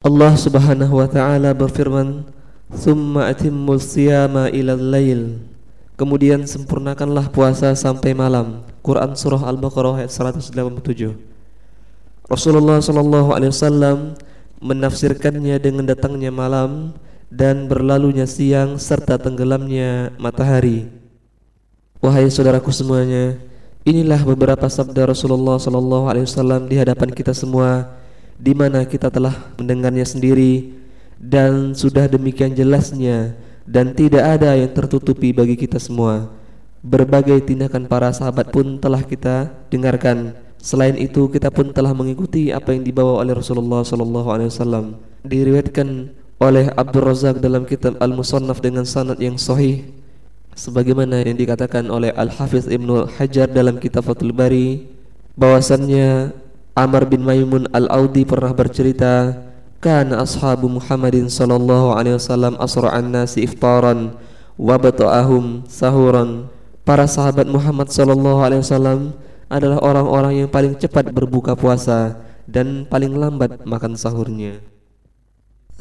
Allah Subhanahu wa taala berfirman, "Tsumma atimmul siyama ilal lail." Kemudian sempurnakanlah puasa sampai malam. Quran surah Al-Baqarah ayat 187. Rasulullah sallallahu alaihi wasallam menafsirkannya dengan datangnya malam dan berlalunya siang serta tenggelamnya matahari. Wahai saudaraku semuanya, inilah beberapa sabda Rasulullah sallallahu alaihi wasallam di hadapan kita semua di mana kita telah mendengarnya sendiri dan sudah demikian jelasnya dan tidak ada yang tertutupi bagi kita semua. Berbagai tindakan para sahabat pun telah kita dengarkan. Selain itu kita pun telah mengikuti apa yang dibawa oleh Rasulullah sallallahu alaihi wasallam. Diriwayatkan oleh Abdul Razak dalam kitab Al-Musannaf dengan sanad yang sahih sebagaimana yang dikatakan oleh Al-Hafiz Ibnu Hajar dalam kitab Fathul Bari bahwasannya Amr bin Maimun Al-Audi pernah bercerita, "Kana ashabu Muhammadin sallallahu alaihi wasallam asra'an nasi iftaran wa bata'ahum sahuran." Para sahabat Muhammad sallallahu alaihi wasallam adalah orang-orang yang paling cepat berbuka puasa dan paling lambat makan sahurnya.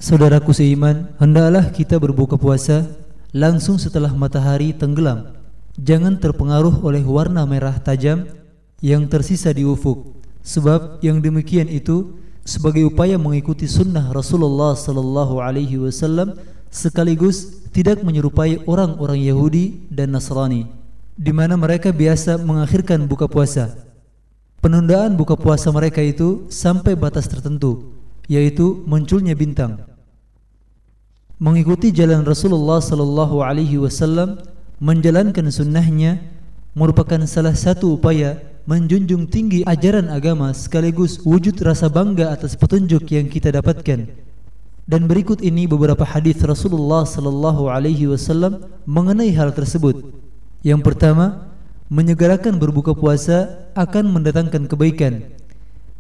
Saudaraku seiman, hendaklah kita berbuka puasa langsung setelah matahari tenggelam. Jangan terpengaruh oleh warna merah tajam yang tersisa di ufuk Sebab yang demikian itu sebagai upaya mengikuti sunnah Rasulullah sallallahu alaihi wasallam sekaligus tidak menyerupai orang-orang Yahudi dan Nasrani di mana mereka biasa mengakhirkan buka puasa. Penundaan buka puasa mereka itu sampai batas tertentu yaitu munculnya bintang. Mengikuti jalan Rasulullah sallallahu alaihi wasallam menjalankan sunnahnya merupakan salah satu upaya menjunjung tinggi ajaran agama sekaligus wujud rasa bangga atas petunjuk yang kita dapatkan. Dan berikut ini beberapa hadis Rasulullah sallallahu alaihi wasallam mengenai hal tersebut. Yang pertama, menyegerakan berbuka puasa akan mendatangkan kebaikan.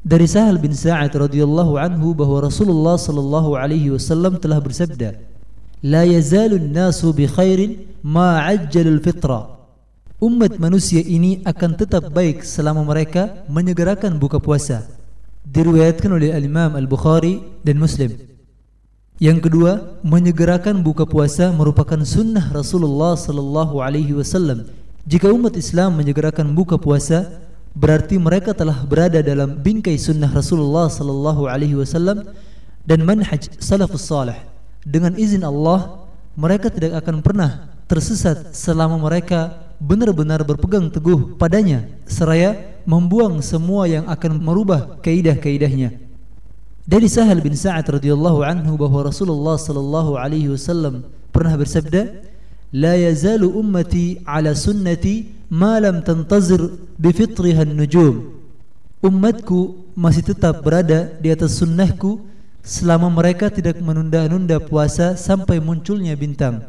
Dari Sahal bin Sa'ad radhiyallahu anhu bahwa Rasulullah sallallahu alaihi wasallam telah bersabda, "La yazalun nasu bi khairin ma 'ajjalul fitra." Umat manusia ini akan tetap baik selama mereka menyegerakan buka puasa. Diriwayatkan oleh Al-Imam Al-Bukhari dan Muslim. Yang kedua, menyegerakan buka puasa merupakan sunnah Rasulullah sallallahu alaihi wasallam. Jika umat Islam menyegerakan buka puasa, berarti mereka telah berada dalam bingkai sunnah Rasulullah sallallahu alaihi wasallam dan manhaj salafus salih. Dengan izin Allah, mereka tidak akan pernah tersesat selama mereka benar-benar berpegang teguh padanya seraya membuang semua yang akan merubah kaidah-kaidahnya. Dari Sahal bin Sa'ad radhiyallahu anhu bahwa Rasulullah sallallahu alaihi wasallam pernah bersabda, "La yazalu ummati ala sunnati ma lam tantazir bi fitriha an-nujum." Umatku masih tetap berada di atas sunnahku selama mereka tidak menunda-nunda puasa sampai munculnya bintang.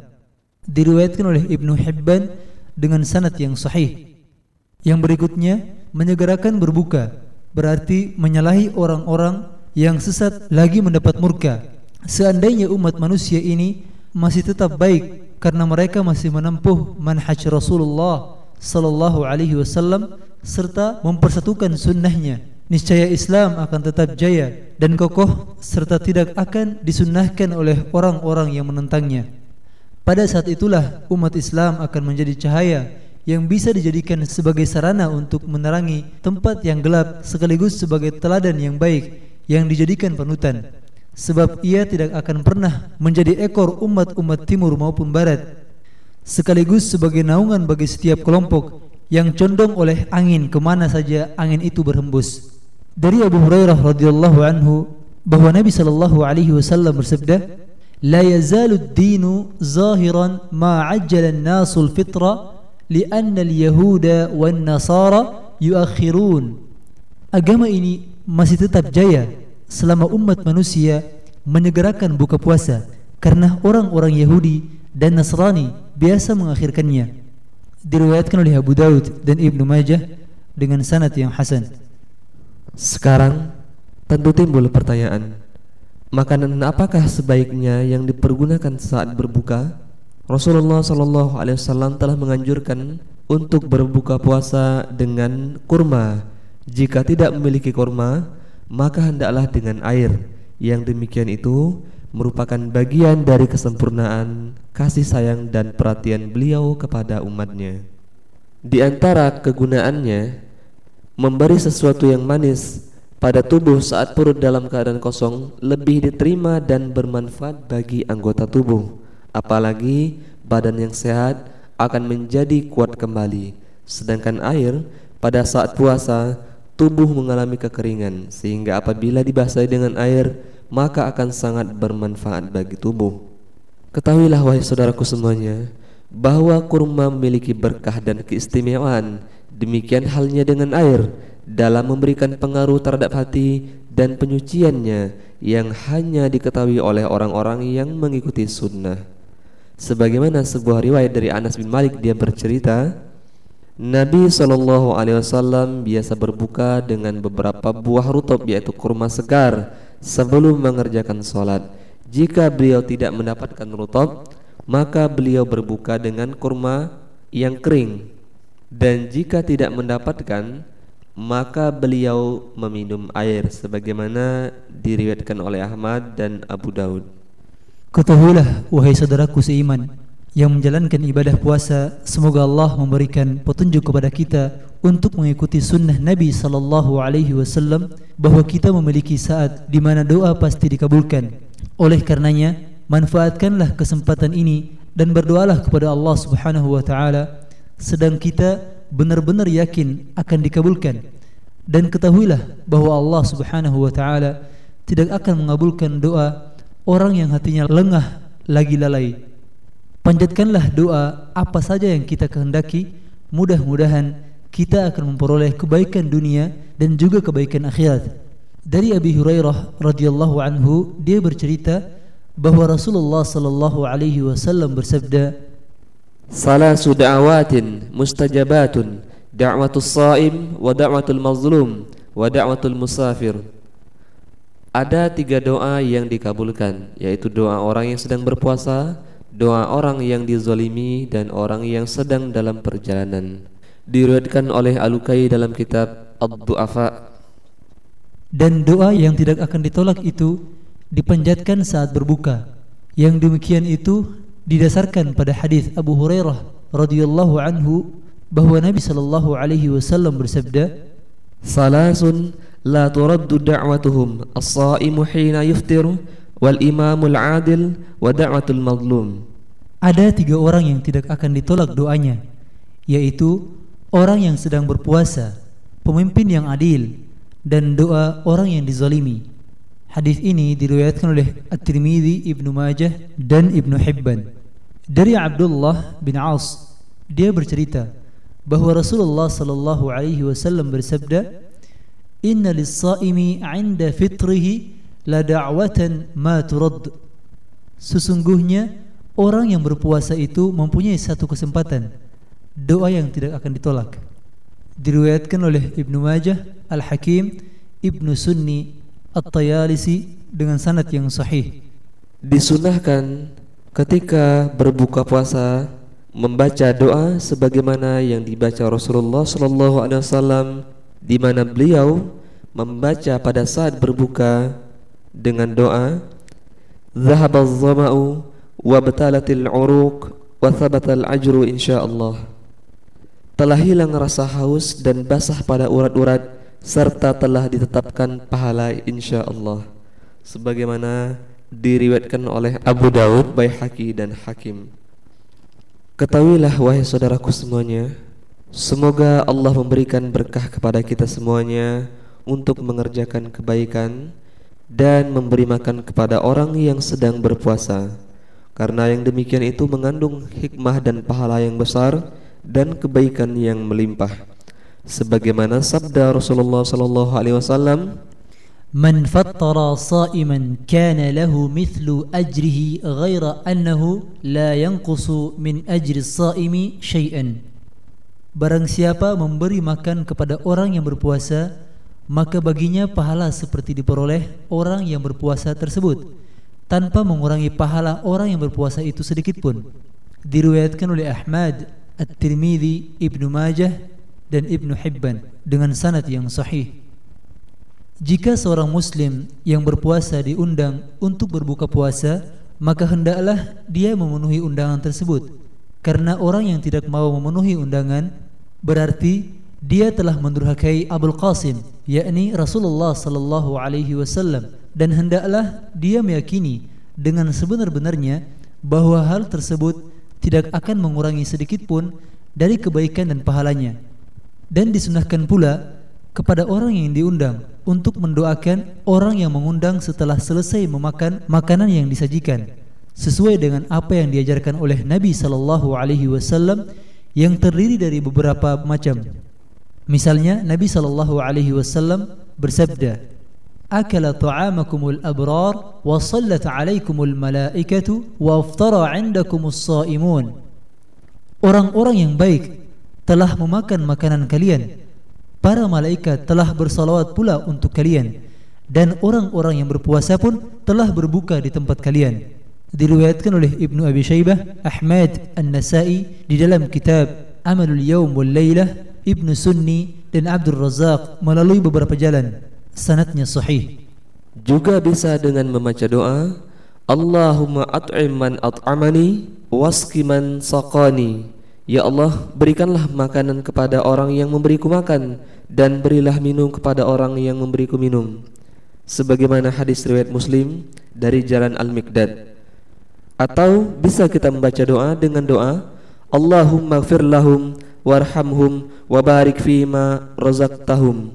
Diriwayatkan oleh Ibnu Hibban dengan sanad yang sahih. Yang berikutnya menyegerakan berbuka berarti menyalahi orang-orang yang sesat lagi mendapat murka. Seandainya umat manusia ini masih tetap baik karena mereka masih menempuh manhaj Rasulullah sallallahu alaihi wasallam serta mempersatukan sunnahnya, niscaya Islam akan tetap jaya dan kokoh serta tidak akan disunnahkan oleh orang-orang yang menentangnya. Pada saat itulah umat Islam akan menjadi cahaya yang bisa dijadikan sebagai sarana untuk menerangi tempat yang gelap sekaligus sebagai teladan yang baik yang dijadikan panutan. Sebab ia tidak akan pernah menjadi ekor umat-umat timur maupun barat sekaligus sebagai naungan bagi setiap kelompok yang condong oleh angin ke mana saja angin itu berhembus. Dari Abu Hurairah radhiyallahu anhu bahwa Nabi sallallahu alaihi wasallam bersabda, لا يزال الدين ظاهرا ما عجل الناس الفطرة لأن اليهود والنصارى يؤخرون Agama ini masih tetap jaya selama umat manusia menyegerakan buka puasa karena orang-orang Yahudi dan Nasrani biasa mengakhirkannya. Diriwayatkan oleh Abu Daud dan Ibnu Majah dengan sanad yang hasan. Sekarang tentu timbul pertanyaan, Makanan apakah sebaiknya yang dipergunakan saat berbuka? Rasulullah Shallallahu Alaihi Wasallam telah menganjurkan untuk berbuka puasa dengan kurma. Jika tidak memiliki kurma, maka hendaklah dengan air. Yang demikian itu merupakan bagian dari kesempurnaan kasih sayang dan perhatian beliau kepada umatnya. Di antara kegunaannya, memberi sesuatu yang manis pada tubuh saat perut dalam keadaan kosong lebih diterima dan bermanfaat bagi anggota tubuh. Apalagi badan yang sehat akan menjadi kuat kembali. Sedangkan air pada saat puasa tubuh mengalami kekeringan sehingga apabila dibasahi dengan air maka akan sangat bermanfaat bagi tubuh. Ketahuilah wahai saudaraku semuanya, bahwa kurma memiliki berkah dan keistimewaan. Demikian halnya dengan air dalam memberikan pengaruh terhadap hati dan penyuciannya yang hanya diketahui oleh orang-orang yang mengikuti sunnah. Sebagaimana sebuah riwayat dari Anas bin Malik dia bercerita, Nabi Shallallahu Alaihi Wasallam biasa berbuka dengan beberapa buah rutop yaitu kurma segar sebelum mengerjakan sholat. Jika beliau tidak mendapatkan rutop, maka beliau berbuka dengan kurma yang kering. Dan jika tidak mendapatkan, maka beliau meminum air sebagaimana diriwayatkan oleh Ahmad dan Abu Daud. Ketahuilah wahai saudaraku seiman yang menjalankan ibadah puasa semoga Allah memberikan petunjuk kepada kita untuk mengikuti sunnah Nabi sallallahu alaihi wasallam bahwa kita memiliki saat di mana doa pasti dikabulkan oleh karenanya manfaatkanlah kesempatan ini dan berdoalah kepada Allah Subhanahu wa taala sedang kita benar-benar yakin akan dikabulkan dan ketahuilah bahwa Allah Subhanahu wa taala tidak akan mengabulkan doa orang yang hatinya lengah lagi lalai Panjatkanlah doa apa saja yang kita kehendaki, mudah-mudahan kita akan memperoleh kebaikan dunia dan juga kebaikan akhirat. Dari Abi Hurairah radhiyallahu anhu, dia bercerita bahwa Rasulullah sallallahu alaihi wasallam bersabda, "Salasu da'awatin mustajabatun, da'watus shaim wa da'watul mazlum wa musafir." Ada tiga doa yang dikabulkan, yaitu doa orang yang sedang berpuasa, doa orang yang dizolimi dan orang yang sedang dalam perjalanan. Diriwayatkan oleh Alukai dalam kitab Ad-Du'afa. Dan doa yang tidak akan ditolak itu dipanjatkan saat berbuka. Yang demikian itu didasarkan pada hadis Abu Hurairah radhiyallahu anhu bahwa Nabi sallallahu alaihi wasallam bersabda salasun la turaddu da'watuhum as-sa'imu hina yuftiru wal imamul adil wa da'watul mazlum. Ada tiga orang yang tidak akan ditolak doanya, yaitu orang yang sedang berpuasa, pemimpin yang adil, dan doa orang yang dizalimi. Hadis ini diriwayatkan oleh At-Tirmidzi, Ibnu Majah, dan Ibnu Hibban. Dari Abdullah bin Aus, dia bercerita bahwa Rasulullah sallallahu alaihi wasallam bersabda, "Inna lis-shaimi 'inda fitrihi la da'watan ma turad sesungguhnya orang yang berpuasa itu mempunyai satu kesempatan doa yang tidak akan ditolak diriwayatkan oleh Ibnu Majah Al-Hakim Ibnu Sunni At-Tayalisi dengan sanad yang sahih. Disunahkan ketika berbuka puasa membaca doa sebagaimana yang dibaca Rasulullah sallallahu alaihi wasallam di mana beliau membaca pada saat berbuka dengan doa Zahaba zama'u wa batalatil uruq wa thabatal ajru insyaallah. Telah hilang rasa haus dan basah pada urat-urat serta telah ditetapkan pahala insyaallah sebagaimana diriwayatkan oleh Abu Daud, Baihaqi dan Hakim. Ketahuilah wahai saudaraku semuanya, semoga Allah memberikan berkah kepada kita semuanya untuk mengerjakan kebaikan dan memberi makan kepada orang yang sedang berpuasa karena yang demikian itu mengandung hikmah dan pahala yang besar dan kebaikan yang melimpah sebagaimana sabda Rasulullah sallallahu alaihi wasallam Man fattara sa'iman kana lahu mithlu ajrihi ghaira annahu la yanqusu min ajri as-sa'imi syai'an Barang siapa memberi makan kepada orang yang berpuasa maka baginya pahala seperti diperoleh orang yang berpuasa tersebut tanpa mengurangi pahala orang yang berpuasa itu sedikit pun. Diriwayatkan oleh Ahmad, At-Tirmidzi, Ibnu Majah dan Ibnu Hibban dengan sanad yang sahih. Jika seorang muslim yang berpuasa diundang untuk berbuka puasa, maka hendaklah dia memenuhi undangan tersebut. Karena orang yang tidak mau memenuhi undangan berarti dia telah mendurhakai Abul Qasim, yakni Rasulullah sallallahu alaihi wasallam dan hendaklah dia meyakini dengan sebenar-benarnya bahwa hal tersebut tidak akan mengurangi sedikit pun dari kebaikan dan pahalanya. Dan disunahkan pula kepada orang yang diundang untuk mendoakan orang yang mengundang setelah selesai memakan makanan yang disajikan sesuai dengan apa yang diajarkan oleh Nabi sallallahu alaihi wasallam yang terdiri dari beberapa macam. Misalnya Nabi sallallahu alaihi wasallam bersabda, "Akala ta'amakumul abrar wa sallat 'alaikumul malaikatu wa 'indakumus shaimun." Orang-orang yang baik telah memakan makanan kalian Para malaikat telah bersalawat pula untuk kalian dan orang-orang yang berpuasa pun telah berbuka di tempat kalian. Diriwayatkan oleh Ibnu Abi Syaibah, Ahmad An-Nasa'i di dalam kitab Amalul Yawm wal Lailah, Ibnu Sunni dan Abdul Razak melalui beberapa jalan. Sanatnya sahih. Juga bisa dengan membaca doa, Allahumma at'im man at'amani wasqi man saqani Ya Allah, berikanlah makanan kepada orang yang memberiku makan dan berilah minum kepada orang yang memberiku minum. Sebagaimana hadis riwayat Muslim dari jalan Al-Miqdad. Atau bisa kita membaca doa dengan doa Allahumma gfir warhamhum wa barik fima razaqtahum.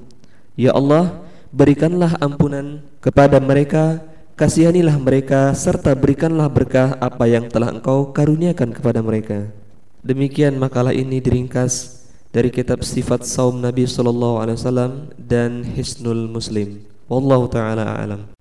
Ya Allah, berikanlah ampunan kepada mereka, kasihanilah mereka serta berikanlah berkah apa yang telah Engkau karuniakan kepada mereka. Demikian makalah ini diringkas dari kitab Sifat Saum Nabi sallallahu alaihi wasallam dan Hisnul Muslim. Wallahu taala a'lam.